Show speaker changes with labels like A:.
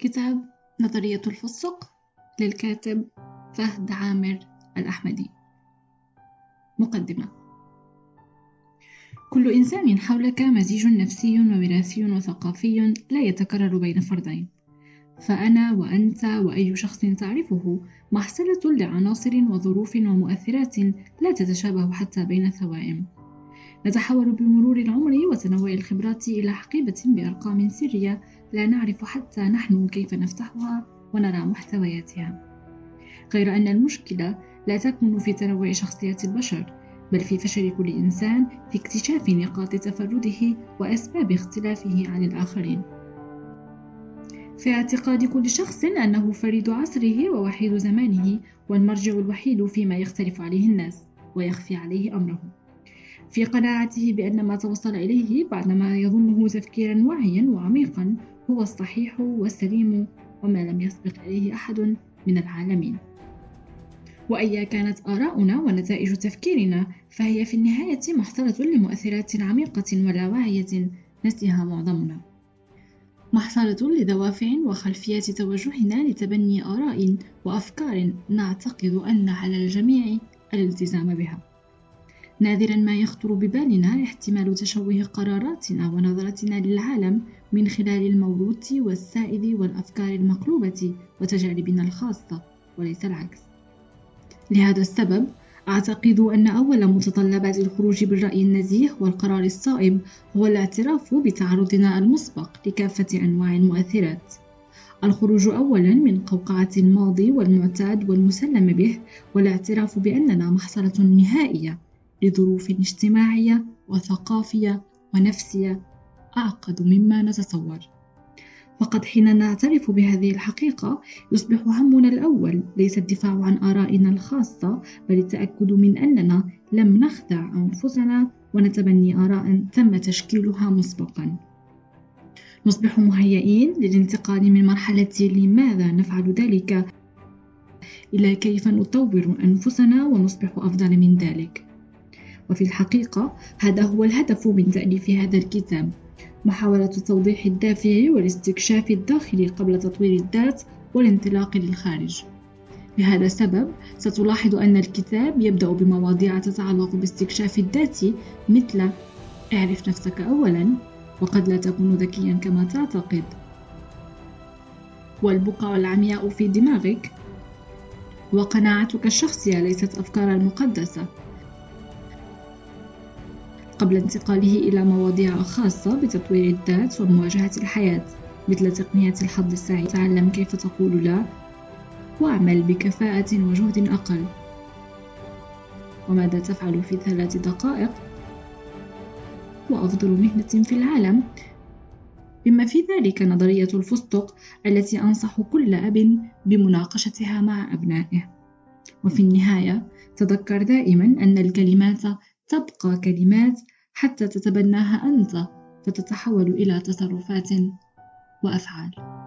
A: كتاب نظرية الفسق للكاتب فهد عامر الأحمدي. مقدمة. كل إنسان حولك مزيج نفسي ووراثي وثقافي لا يتكرر بين فردين. فأنا وأنت وأي شخص تعرفه محصلة لعناصر وظروف ومؤثرات لا تتشابه حتى بين الثوائم. نتحول بمرور العمر وتنوع الخبرات إلى حقيبة بأرقام سرية لا نعرف حتى نحن كيف نفتحها ونرى محتوياتها. غير أن المشكلة لا تكمن في تنوع شخصيات البشر بل في فشل كل إنسان في اكتشاف نقاط تفرده وأسباب اختلافه عن الآخرين. في اعتقاد كل شخص أنه فريد عصره ووحيد زمانه والمرجع الوحيد فيما يختلف عليه الناس ويخفي عليه أمره. في قناعته بأن ما توصل إليه بعدما يظنه تفكيرا واعيا وعميقا هو الصحيح والسليم وما لم يسبق إليه أحد من العالمين. وأيا كانت آراؤنا ونتائج تفكيرنا فهي في النهاية محصلة لمؤثرات عميقة ولا واعية نسيها معظمنا. محصلة لدوافع وخلفيات توجهنا لتبني آراء وأفكار نعتقد أن على الجميع الالتزام بها. نادرا ما يخطر ببالنا احتمال تشوه قراراتنا ونظرتنا للعالم من خلال الموروث والسائد والأفكار المقلوبة وتجاربنا الخاصة وليس العكس. لهذا السبب أعتقد أن أول متطلبات الخروج بالرأي النزيه والقرار الصائب هو الاعتراف بتعرضنا المسبق لكافة أنواع المؤثرات. الخروج أولا من قوقعة الماضي والمعتاد والمسلم به والاعتراف بأننا محصلة نهائية. لظروف اجتماعية وثقافية ونفسية أعقد مما نتصور. فقد حين نعترف بهذه الحقيقة يصبح همنا الأول ليس الدفاع عن آرائنا الخاصة بل التأكد من أننا لم نخدع أنفسنا ونتبني آراء تم تشكيلها مسبقا. نصبح مهيئين للانتقال من مرحلة لماذا نفعل ذلك؟ إلى كيف نطور أنفسنا ونصبح أفضل من ذلك؟ وفي الحقيقة هذا هو الهدف من تأليف هذا الكتاب. محاولة توضيح الدافع والاستكشاف الداخلي قبل تطوير الذات والانطلاق للخارج. لهذا السبب ستلاحظ أن الكتاب يبدأ بمواضيع تتعلق باستكشاف الذات مثل اعرف نفسك أولا وقد لا تكون ذكيا كما تعتقد. والبقع العمياء في دماغك. وقناعتك الشخصية ليست أفكارا مقدسة. قبل انتقاله إلى مواضيع خاصة بتطوير الذات ومواجهة الحياة مثل تقنية الحظ السعيد. تعلم كيف تقول لا واعمل بكفاءة وجهد أقل. وماذا تفعل في ثلاث دقائق؟ وأفضل مهنة في العالم. بما في ذلك نظرية الفستق التي أنصح كل أب بمناقشتها مع أبنائه. وفي النهاية تذكر دائما أن الكلمات تبقى كلمات حتى تتبناها أنت فتتحول إلى تصرفات وأفعال.